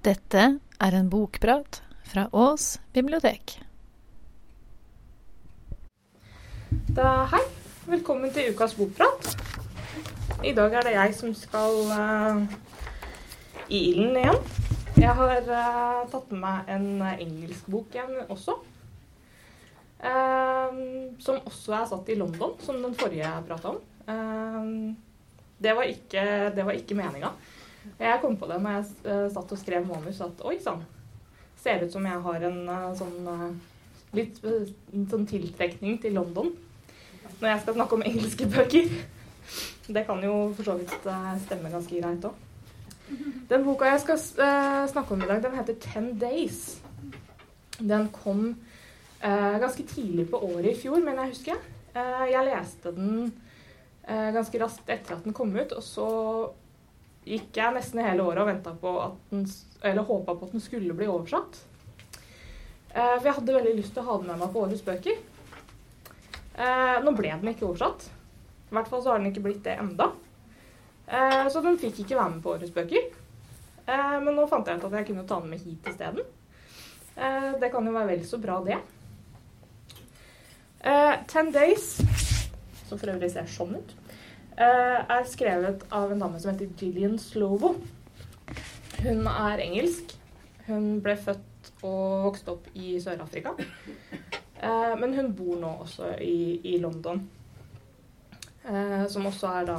Dette er en bokprat fra Ås bibliotek. Da, hei, velkommen til ukas bokprat. I dag er det jeg som skal uh, i ilden igjen. Jeg har uh, tatt med meg en uh, engelsk bok igjen også. som også er satt i London, som den forrige jeg prata om. det var ikke, det ikke meninga. Jeg kom på det når jeg satt og skrev manus, at oi sann. Ser ut som jeg har en sånn litt sånn tiltrekning til London når jeg skal snakke om engelske bøker. Det kan jo for så vidt stemme ganske greit òg. Den boka jeg skal snakke om i dag, den heter 'Ten Days'. Den kom ganske tidlig på året i fjor, men jeg husker. Jeg leste den ganske raskt etter at den kom ut, og så gikk jeg nesten hele året og venta på at den Eller håpa på at den skulle bli oversatt. for jeg hadde veldig lyst til å ha den med meg på årets bøker. nå ble den ikke oversatt. I hvert fall så har den ikke blitt det enda. Eh, så den fikk ikke være med på årets bøker. Eh, men nå fant jeg ut at jeg kunne ta den med hit isteden. Eh, det kan jo være vel så bra, det. Ten Days, som for øvrig ser sånn ut, er skrevet av en dame som heter Gillian Slovo. Hun er engelsk. Hun ble født og vokste opp i Sør-Afrika. Men hun bor nå også i, i London. Som også er da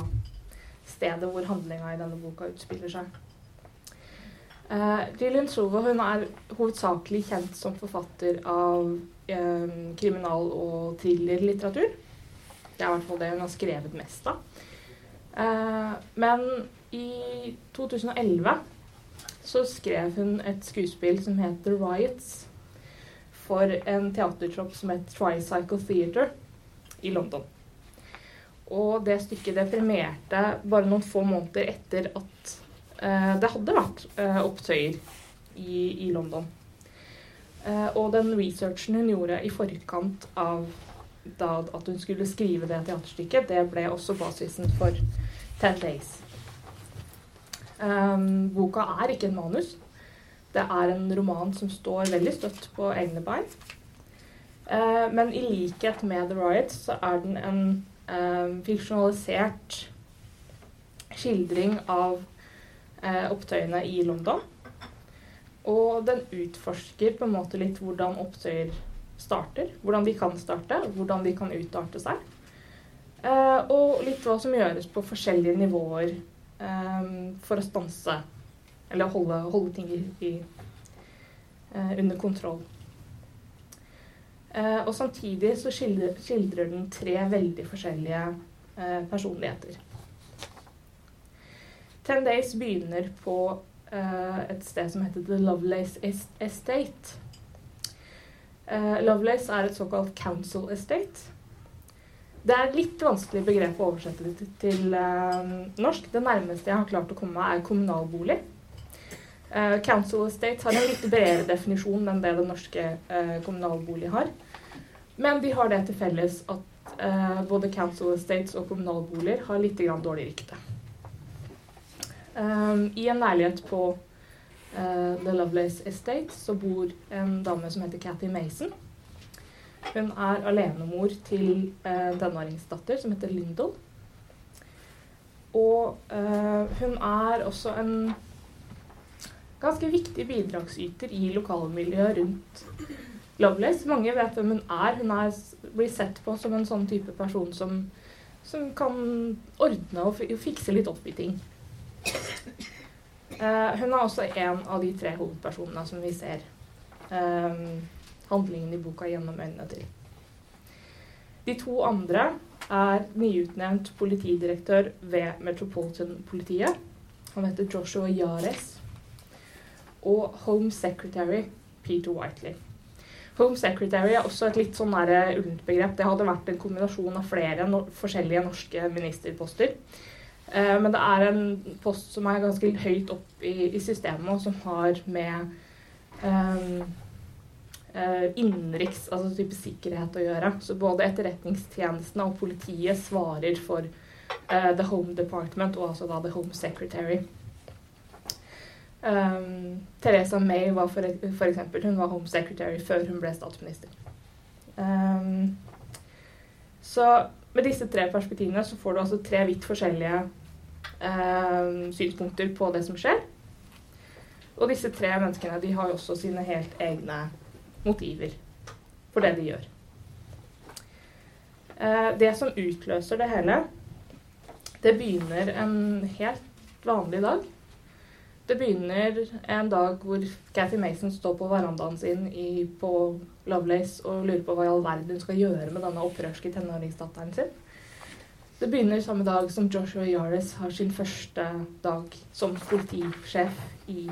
stedet hvor handlinga i denne boka utspiller seg. Uh, Slovo hun er hovedsakelig kjent som forfatter av um, kriminal- og thrillerlitteratur. Det er i hvert fall det hun har skrevet mest av. Uh, men i 2011 så skrev hun et skuespill som het The Riots for en teatertropp som het Tricycle Theatre i London. Og det stykket det premierte bare noen få måneder etter at eh, det hadde vært eh, opptøyer i, i London. Eh, og den researchen hun gjorde i forkant av da, at hun skulle skrive det teaterstykket, det ble også basisen for Ten Days. Um, boka er ikke en manus. Det er en roman som står veldig støtt på egne bein. Uh, men i likhet med The Riots så er den en um, fiksjonalisert skildring av uh, opptøyene i London. Og den utforsker på en måte litt hvordan opptøyer starter. Hvordan de kan starte, hvordan de kan utarte seg. Eh, og litt hva som gjøres på forskjellige nivåer eh, for å stanse eller holde, holde ting i, eh, under kontroll. Og samtidig så skildrer, skildrer, den tre veldig forskjellige personligheter. Ten Days begynner på et sted som heter The Lovelace Estate. Lovelace er et såkalt council estate. Det er litt vanskelig begrep å oversette det til, eh, norsk. Det nærmeste jeg har klart å komme meg, er kommunalbolig. Uh, Council Estates har en litt bredere definisjon enn det den norske uh, kommunalbolig har. Men de har det til felles at uh, både Council Estates og kommunalboliger har litt dårlig rykte. I en leilighet på The Lovelace Estate så bor en dame som heter Cathy Mason. Hun er alenemor til eh, tenåringsdatter som heter Lyndon. Og hun er også en ganske viktig bidragsyter i lokalmiljøet rundt Lovelace. Mange vet hvem hun er. Hun er, blir sett på som en sånn type person som, som kan ordne og fikse litt opp i ting. Eh, hun er også en av de tre hovedpersonene som vi ser um, handlingen i boka gjennom øynene til. De to andre er nyutnevnt politidirektør ved Metropolitan-politiet. Han heter Joshua Yares og Home Secretary Peter Whiteley. Home Secretary er også et litt sånn ullent begrep. Det hadde vært en kombinasjon av flere no forskjellige norske ministerposter. Eh, men det er en post som er ganske høyt opp i, i systemet, og som har med uh, innenriks, altså type sikkerhet, å gjøre. Så både etterretningstjenestene og politiet svarer for uh, The Home Department og altså da The Home Secretary. Um, Teresa May var for, for, eksempel, hun var Home Secretary før hun ble statsminister. Um, så med disse tre perspektivene så får du altså tre vidt forskjellige um, synspunkter på det som skjer. Og disse tre menneskene de har jo også sine helt egne motiver for det de gjør. Uh, det som utløser det hele, det begynner en helt vanlig dag. Det begynner en dag hvor Cathy Mason står på verandaen sin i, på Lovelace og lurer på hva i all verden hun skal gjøre med denne opprørske tenåringsdatteren sin. Det begynner samme dag som Joshua Yaris har sin første dag som politisjef i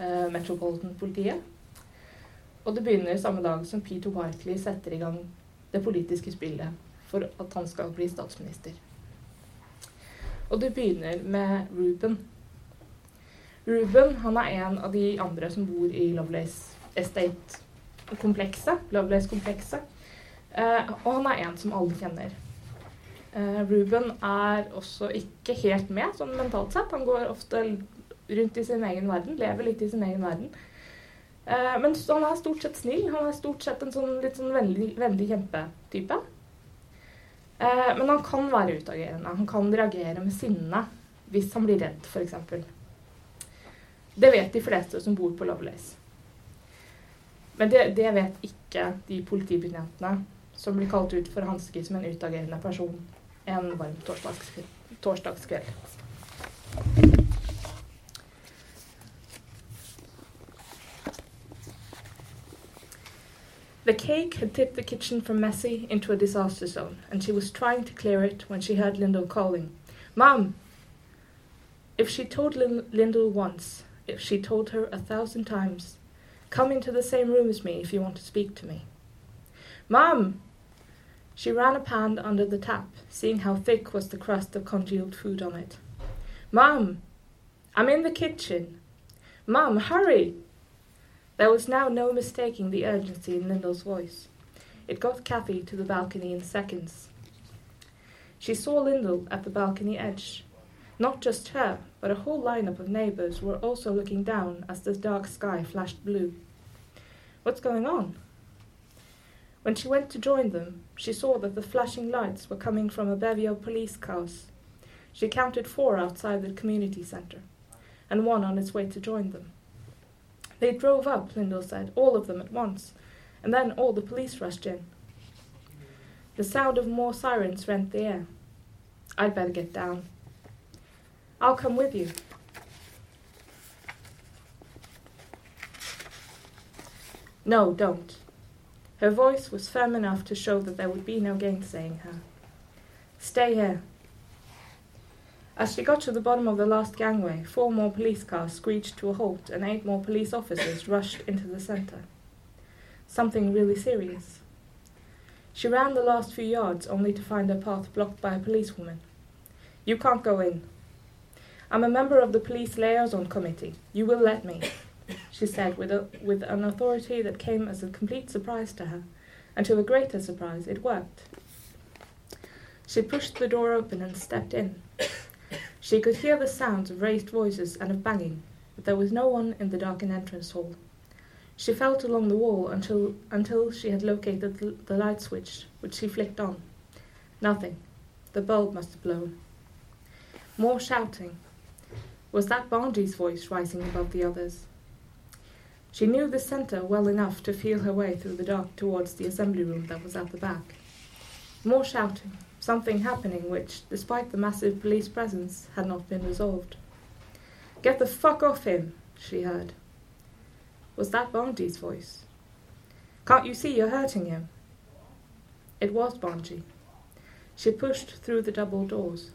eh, Metropolitan-politiet. Og det begynner samme dag som Peter Wiley setter i gang det politiske spillet for at han skal bli statsminister. Og det begynner med Ruben, Ruben han er en av de andre som bor i Lovelace Estate-komplekset. Lovelace-komplekset. Eh, og han er en som alle kjenner. Eh, Ruben er også ikke helt med sånn mentalt sett. Han går ofte rundt i sin egen verden, lever litt i sin egen verden. Eh, men han er stort sett snill. Han er stort sett en sånn litt sånn veldig, veldig kjempetype. Eh, men han kan være utagerende. Han kan reagere med sinne hvis han blir redd, f.eks. Det vet de fleste som bor på Lovelace. Men det, det vet ikke de politibetjentene som blir kalt ut for å hanske som en utagerende person en varm torsdagskveld. torsdagskveld. The cake had tipped the kitchen from messy into a disaster zone, and she was trying to clear it when she heard Lyndall calling, Mom! If she told Lyndall once, if she told her a thousand times, Come into the same room as me if you want to speak to me. Mom! She ran a pan under the tap, seeing how thick was the crust of congealed food on it. Mom! I'm in the kitchen. Mom, hurry! There was now no mistaking the urgency in Lyndall's voice. It got Cathy to the balcony in seconds. She saw Lyndall at the balcony edge, not just her, but a whole lineup of neighbors were also looking down as the dark sky flashed blue. What's going on? When she went to join them, she saw that the flashing lights were coming from a bevy of police cars. She counted four outside the community center, and one on its way to join them. They drove up, Lyndall said, all of them at once, and then all the police rushed in. The sound of more sirens rent the air. I'd better get down, I'll come with you. No, don't. Her voice was firm enough to show that there would be no gainsaying her. Stay here. As she got to the bottom of the last gangway, four more police cars screeched to a halt and eight more police officers rushed into the centre. Something really serious. She ran the last few yards only to find her path blocked by a policewoman. You can't go in, I'm a member of the police liaison committee. You will let me, she said with, a, with an authority that came as a complete surprise to her, and to a greater surprise, it worked. She pushed the door open and stepped in. She could hear the sounds of raised voices and of banging, but there was no one in the darkened entrance hall. She felt along the wall until, until she had located the, the light switch, which she flicked on. Nothing. The bulb must have blown. More shouting, was that Barndy's voice rising above the others? She knew the centre well enough to feel her way through the dark towards the assembly room that was at the back. More shouting, something happening which, despite the massive police presence, had not been resolved. Get the fuck off him, she heard. Was that Barndy's voice? Can't you see you're hurting him? It was Barndy. She pushed through the double doors.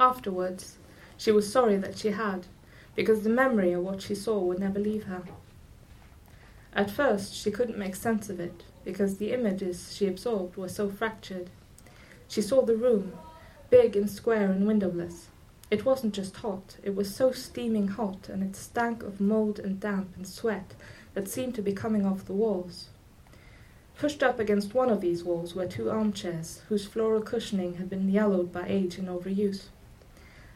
Afterwards, she was sorry that she had, because the memory of what she saw would never leave her. At first, she couldn't make sense of it, because the images she absorbed were so fractured. She saw the room, big and square and windowless. It wasn't just hot, it was so steaming hot, and it stank of mold and damp and sweat that seemed to be coming off the walls. Pushed up against one of these walls were two armchairs, whose floral cushioning had been yellowed by age and overuse.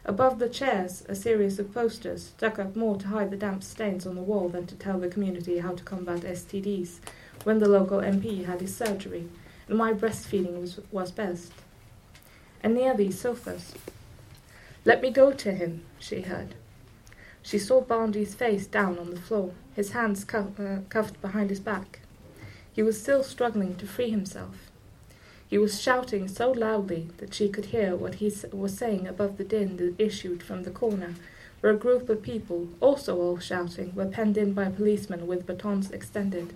Above the chairs, a series of posters stuck up more to hide the damp stains on the wall than to tell the community how to combat STDs when the local MP had his surgery and why breastfeeding was, was best. And near these sofas, let me go to him, she heard. She saw Barndy's face down on the floor, his hands cuff, uh, cuffed behind his back. He was still struggling to free himself. He was shouting so loudly that she could hear what he was saying above the din that issued from the corner, where a group of people, also all shouting, were penned in by policemen with batons extended.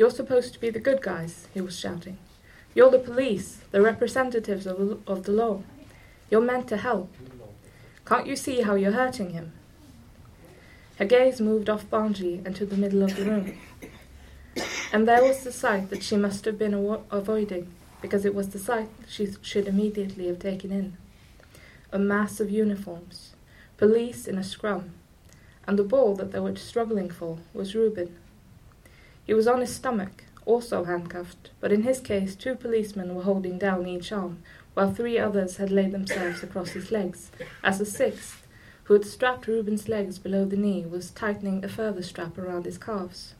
You're supposed to be the good guys, he was shouting. You're the police, the representatives of the, of the law. You're meant to help. Can't you see how you're hurting him? Her gaze moved off Barndy and to the middle of the room. And there was the sight that she must have been avo- avoiding, because it was the sight she should immediately have taken in. A mass of uniforms, police in a scrum, and the ball that they were struggling for was Reuben. He was on his stomach, also handcuffed, but in his case two policemen were holding down each arm, while three others had laid themselves across his legs, as a sixth, who had strapped Reuben's legs below the knee, was tightening a further strap around his calves.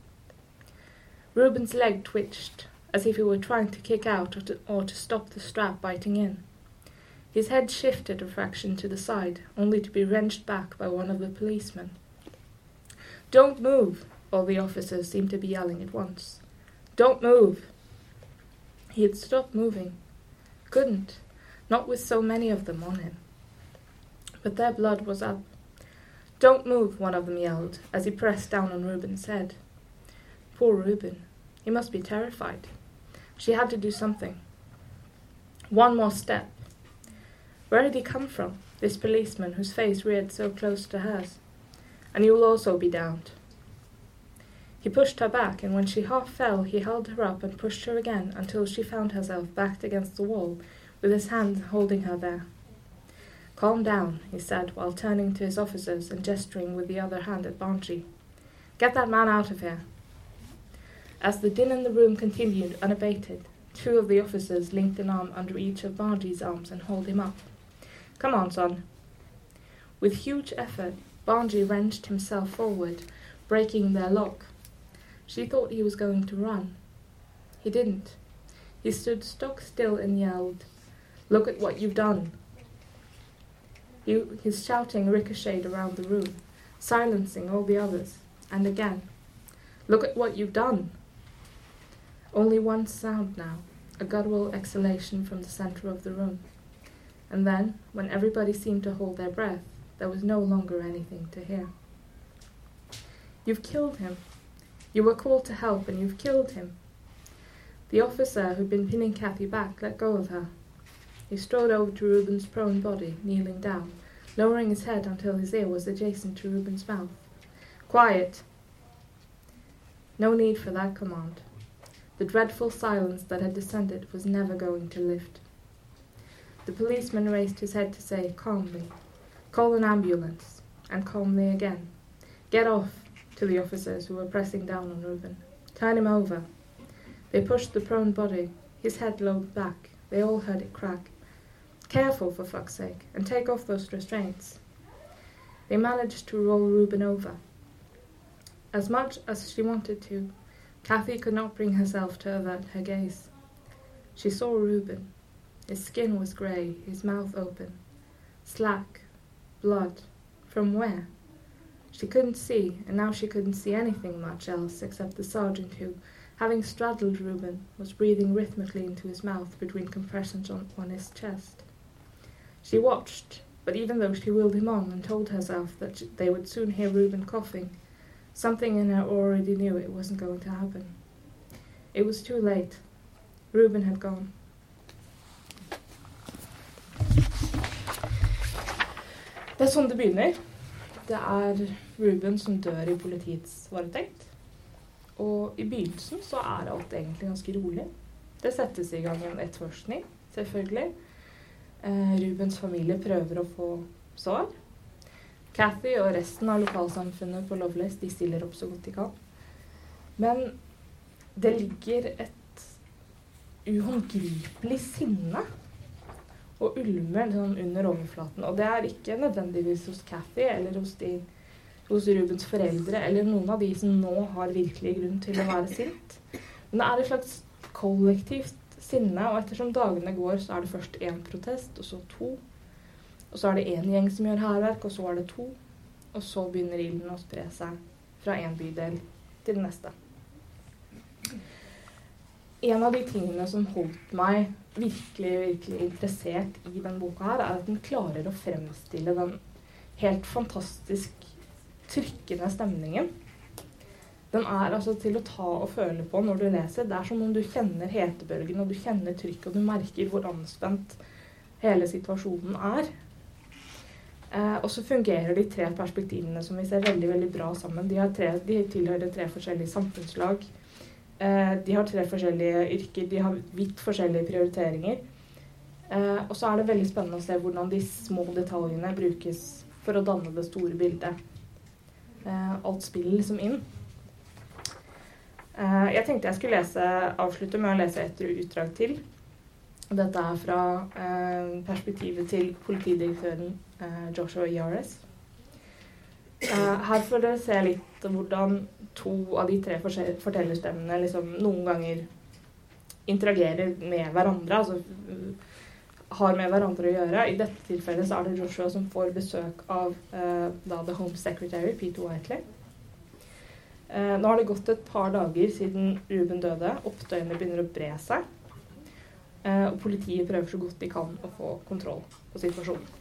Reuben's leg twitched, as if he were trying to kick out or to, or to stop the strap biting in. His head shifted a fraction to the side, only to be wrenched back by one of the policemen. Don't move! All the officers seemed to be yelling at once. Don't move! He had stopped moving. Couldn't, not with so many of them on him. But their blood was up. Don't move, one of them yelled, as he pressed down on Reuben's head. Poor Reuben. He must be terrified. She had to do something. One more step. Where had he come from, this policeman whose face reared so close to hers? And you will also be downed. He pushed her back, and when she half fell, he held her up and pushed her again until she found herself backed against the wall, with his hand holding her there. Calm down, he said, while turning to his officers and gesturing with the other hand at Barndy. Get that man out of here. As the din in the room continued unabated, two of the officers linked an arm under each of Barndy's arms and hauled him up. Come on, son. With huge effort, Barndy wrenched himself forward, breaking their lock. She thought he was going to run. He didn't. He stood stock still and yelled, Look at what you've done. He, his shouting ricocheted around the room, silencing all the others, and again, Look at what you've done. Only one sound now, a guttural exhalation from the center of the room. And then, when everybody seemed to hold their breath, there was no longer anything to hear. You've killed him. You were called to help, and you've killed him. The officer who'd been pinning Cathy back let go of her. He strode over to Reuben's prone body, kneeling down, lowering his head until his ear was adjacent to Reuben's mouth. Quiet! No need for that command. The dreadful silence that had descended was never going to lift. The policeman raised his head to say calmly, Call an ambulance, and calmly again, Get off, to the officers who were pressing down on Reuben. Turn him over. They pushed the prone body, his head lowered back. They all heard it crack. Careful, for fuck's sake, and take off those restraints. They managed to roll Reuben over. As much as she wanted to, Cathy could not bring herself to avert her gaze. She saw Reuben. His skin was grey, his mouth open. Slack. Blood. From where? She couldn't see, and now she couldn't see anything much else except the sergeant who, having straddled Reuben, was breathing rhythmically into his mouth between compressions on, on his chest. She watched, but even though she willed him on and told herself that they would soon hear Reuben coughing, Something in her already knew it wasn't going to happen. It was too late. Reuben had gone. Det er sånn det begynner. Det er Ruben som dør i politiets varetekt. Og i begynnelsen så er alt egentlig ganske rolig. Det settes i gang en etterforskning, selvfølgelig. Eh, Rubens familie prøver å få svar. Cathy og resten av lokalsamfunnet på Loveless de stiller opp så godt de kan. Men det ligger et uhåndgripelig sinne og ulmer sånn under overflaten. Og det er ikke nødvendigvis hos Cathy eller hos, de, hos Rubens foreldre eller noen av de som nå har virkelig grunn til å være sint. Men det er et slags kollektivt sinne, og ettersom dagene går, så er det først én protest, og så to. Og så er det én gjeng som gjør hærverk, og så er det to. Og så begynner ilden å spre seg fra én bydel til den neste. En av de tingene som holdt meg virkelig, virkelig interessert i den boka her, er at den klarer å fremstille den helt fantastisk trykkende stemningen. Den er altså til å ta og føle på når du leser. Det er som om du kjenner hetebølgen, og du kjenner trykket, og du merker hvor anspent hele situasjonen er. Eh, og så fungerer de tre perspektivene som vi ser veldig veldig bra sammen. De, tre, de tilhører tre forskjellige samfunnslag. Eh, de har tre forskjellige yrker, de har vidt forskjellige prioriteringer. Eh, og så er det veldig spennende å se hvordan de små detaljene brukes for å danne det store bildet. Eh, alt spiller liksom inn. jeg tenkte jeg skulle lese, avslutte med å lese et utdrag til. Dette er fra perspektivet til politidirektøren Joshua Yares. Her får dere se litt hvordan to av de tre fortellerstemmene liksom noen ganger interagerer med hverandre. altså har med hverandre å gjøre. I dette tilfellet så er det Joshua som får besøk av uh, da The Home Secretary, Peter Whiteley. Uh, nå har det gått et par dager siden Ruben døde. Opptøyene begynner å bre seg. Uh, og politiet prøver så godt de kan å få kontroll på situasjonen.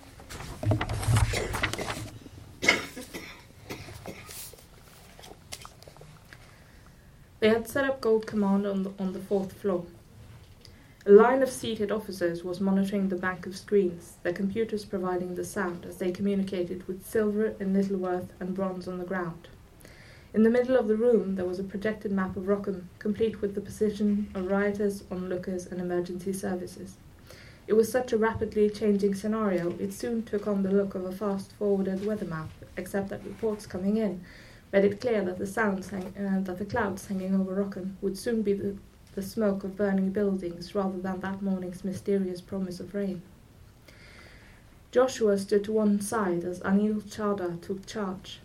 They had set up Gold Command on the, on the fourth floor. A line of seated officers was monitoring the bank of screens, their computers providing the sound as they communicated with Silver in Littleworth and Bronze on the ground. In the middle of the room there was a projected map of Rockham, complete with the position of rioters, onlookers, and emergency services. It was such a rapidly changing scenario, it soon took on the look of a fast forwarded weather map, except that reports coming in made it clear that the sounds hang, uh, that the clouds hanging over Rockham would soon be the, the smoke of burning buildings rather than that morning's mysterious promise of rain. Joshua stood to one side as Anil Chada took charge.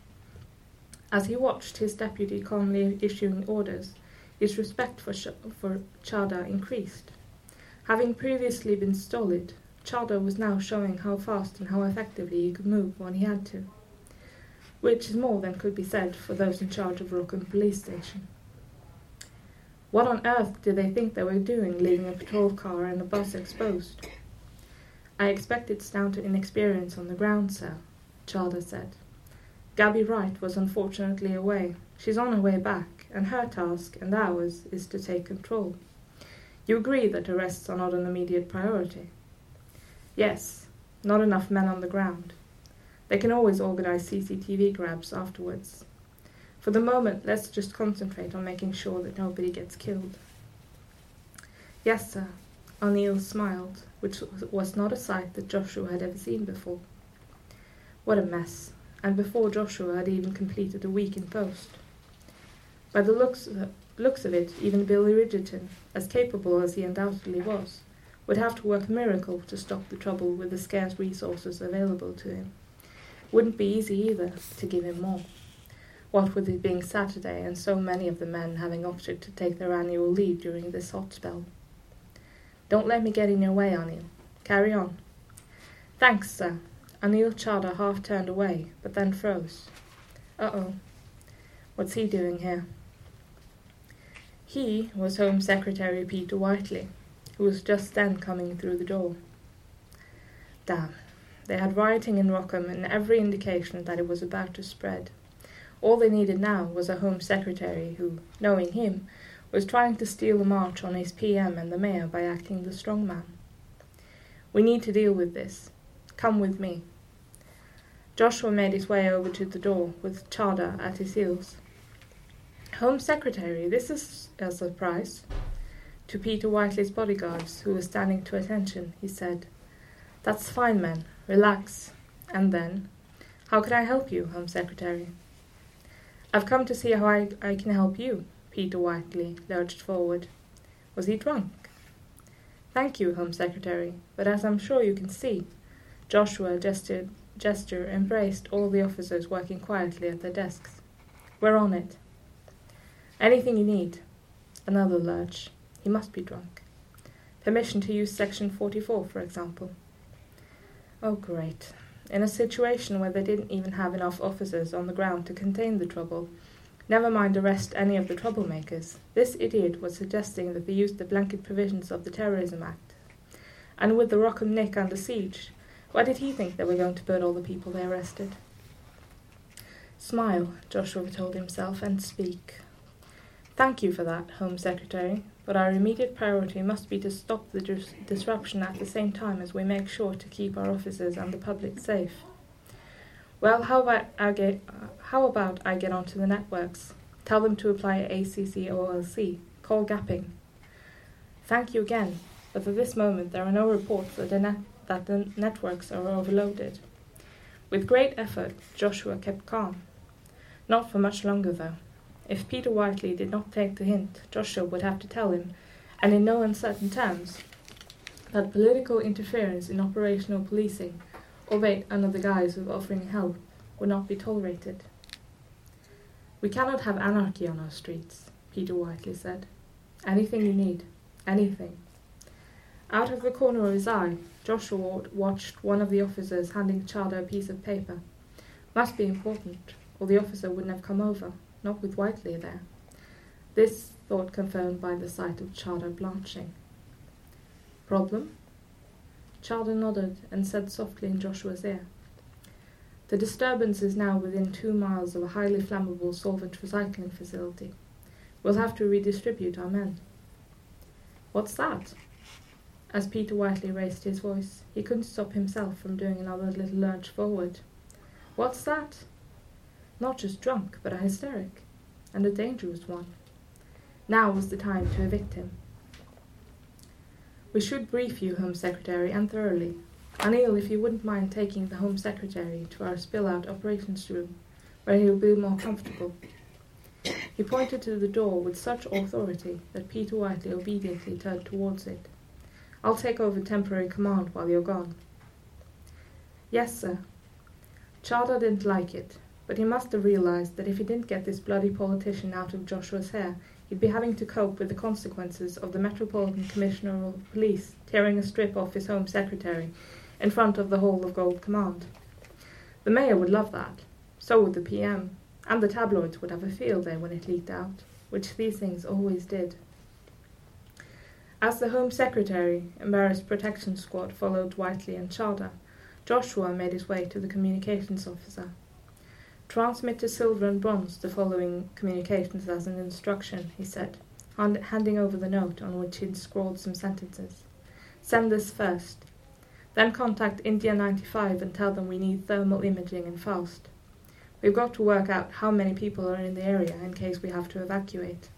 As he watched his deputy calmly issuing orders, his respect for, Ch- for Chada increased. Having previously been stolid, Chada was now showing how fast and how effectively he could move when he had to which is more than could be said for those in charge of Rockham police station. What on earth did they think they were doing leaving a patrol car and a bus exposed? I expect it's down to inexperience on the ground, sir, Chada said. Gabby Wright was unfortunately away. She's on her way back, and her task and ours is to take control. You agree that arrests are not an immediate priority? Yes, not enough men on the ground. They can always organize CCTV grabs afterwards. For the moment, let's just concentrate on making sure that nobody gets killed. Yes, sir. Anil smiled, which was not a sight that Joshua had ever seen before. What a mess, and before Joshua had even completed a week in post. By the looks of, looks of it, even Billy Ridgerton, as capable as he undoubtedly was, would have to work a miracle to stop the trouble with the scarce resources available to him. Wouldn't be easy either to give him more. What with it being Saturday and so many of the men having opted to take their annual leave during this hot spell. Don't let me get in your way, Anil. Carry on. Thanks, sir. Anil Chada half turned away, but then froze. Uh-oh. What's he doing here? He was Home Secretary Peter Whiteley, who was just then coming through the door. Damn. They had rioting in Rockham and every indication that it was about to spread. All they needed now was a Home Secretary who, knowing him, was trying to steal a march on his PM and the mayor by acting the strong man. We need to deal with this. Come with me. Joshua made his way over to the door, with Chada at his heels. Home Secretary, this is a surprise. To Peter Whiteley's bodyguards, who were standing to attention, he said, That's fine, men. Relax. And then, how can I help you, Home Secretary? I've come to see how I, I can help you. Peter Whiteley lurched forward. Was he drunk? Thank you, Home Secretary, but as I'm sure you can see, Joshua gestured, gesture embraced all the officers working quietly at their desks. We're on it. Anything you need. Another lurch. He must be drunk. Permission to use Section 44, for example. Oh, great. In a situation where they didn't even have enough officers on the ground to contain the trouble, never mind arrest any of the troublemakers, this idiot was suggesting that they use the blanket provisions of the Terrorism Act. And with the Rockham Nick under siege, why did he think they were going to burn all the people they arrested? Smile, Joshua told himself, and speak. Thank you for that, Home Secretary, but our immediate priority must be to stop the dis- disruption at the same time as we make sure to keep our officers and the public safe. Well, how about I get, uh, how about I get onto the networks? Tell them to apply ACCOLC, call gapping. Thank you again, but at this moment there are no reports that the, net- that the networks are overloaded. With great effort, Joshua kept calm. Not for much longer, though. If Peter Whiteley did not take the hint, Joshua would have to tell him, and in no uncertain terms, that political interference in operational policing, albeit under the guise of offering help, would not be tolerated. We cannot have anarchy on our streets, Peter Whiteley said. Anything you need, anything. Out of the corner of his eye, Joshua watched one of the officers handing Chada a piece of paper. Must be important, or the officer wouldn't have come over not with Whiteley there. This thought confirmed by the sight of Chada blanching. Problem? Chada nodded and said softly in Joshua's ear. The disturbance is now within two miles of a highly flammable solvent recycling facility. We'll have to redistribute our men. What's that? As Peter Whiteley raised his voice, he couldn't stop himself from doing another little lurch forward. What's that? Not just drunk, but a hysteric, and a dangerous one. Now was the time to evict him. We should brief you, Home Secretary, and thoroughly. Anil, if you wouldn't mind taking the Home Secretary to our spill-out operations room, where he'll be more comfortable. He pointed to the door with such authority that Peter Whiteley obediently turned towards it. I'll take over temporary command while you're gone. Yes, sir. Chada didn't like it, but he must have realized that if he didn't get this bloody politician out of Joshua's hair, he'd be having to cope with the consequences of the Metropolitan Commissioner of Police tearing a strip off his Home Secretary in front of the whole of Gold Command. The mayor would love that. So would the PM. And the tabloids would have a field day when it leaked out, which these things always did. As the Home Secretary, embarrassed protection squad followed Whiteley and Chada, Joshua made his way to the communications officer. Transmit to Silver and Bronze the following communications as an instruction, he said, hand- handing over the note on which he'd scrawled some sentences. Send this first. Then contact India 95 and tell them we need thermal imaging and fast. We've got to work out how many people are in the area in case we have to evacuate.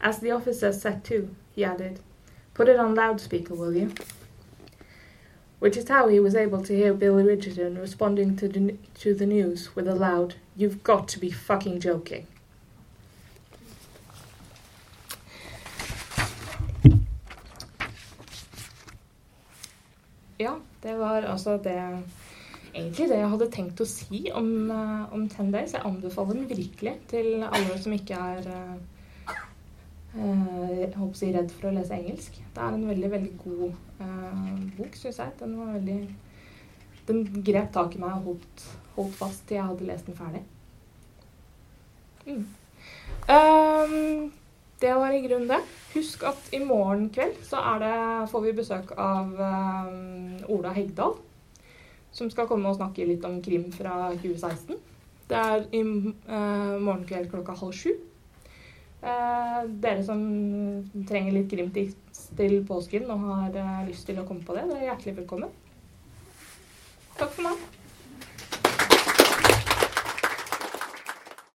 As the officer set to, he added, Put it on loudspeaker, will you? Which is how he was able to hear Billy Richardson responding to the, to the news with a loud, You've got to be fucking joking. Ja, det var altså det egentlig det jeg hadde tenkt å si om, uh, om Ten Days. Jeg anbefaler den virkelig til alle som ikke er uh, jeg håper å si redd for å lese engelsk. Det er en veldig veldig god eh, bok, syns jeg. Den var veldig Den grep tak i meg og holdt, holdt, fast til jeg hadde lest den ferdig. Mm. Um, det var i grunnen det. Husk at i morgen kveld så det, får vi besøk av um, Ola Hegdal. Som skal komme og snakke litt om krim fra 2016. Det er i uh, morgen kveld klokka halv sju. Eh, dere som trenger litt krimtips til påsken og har eh, lyst til å komme på det, dere er hjertelig velkommen. Takk for meg.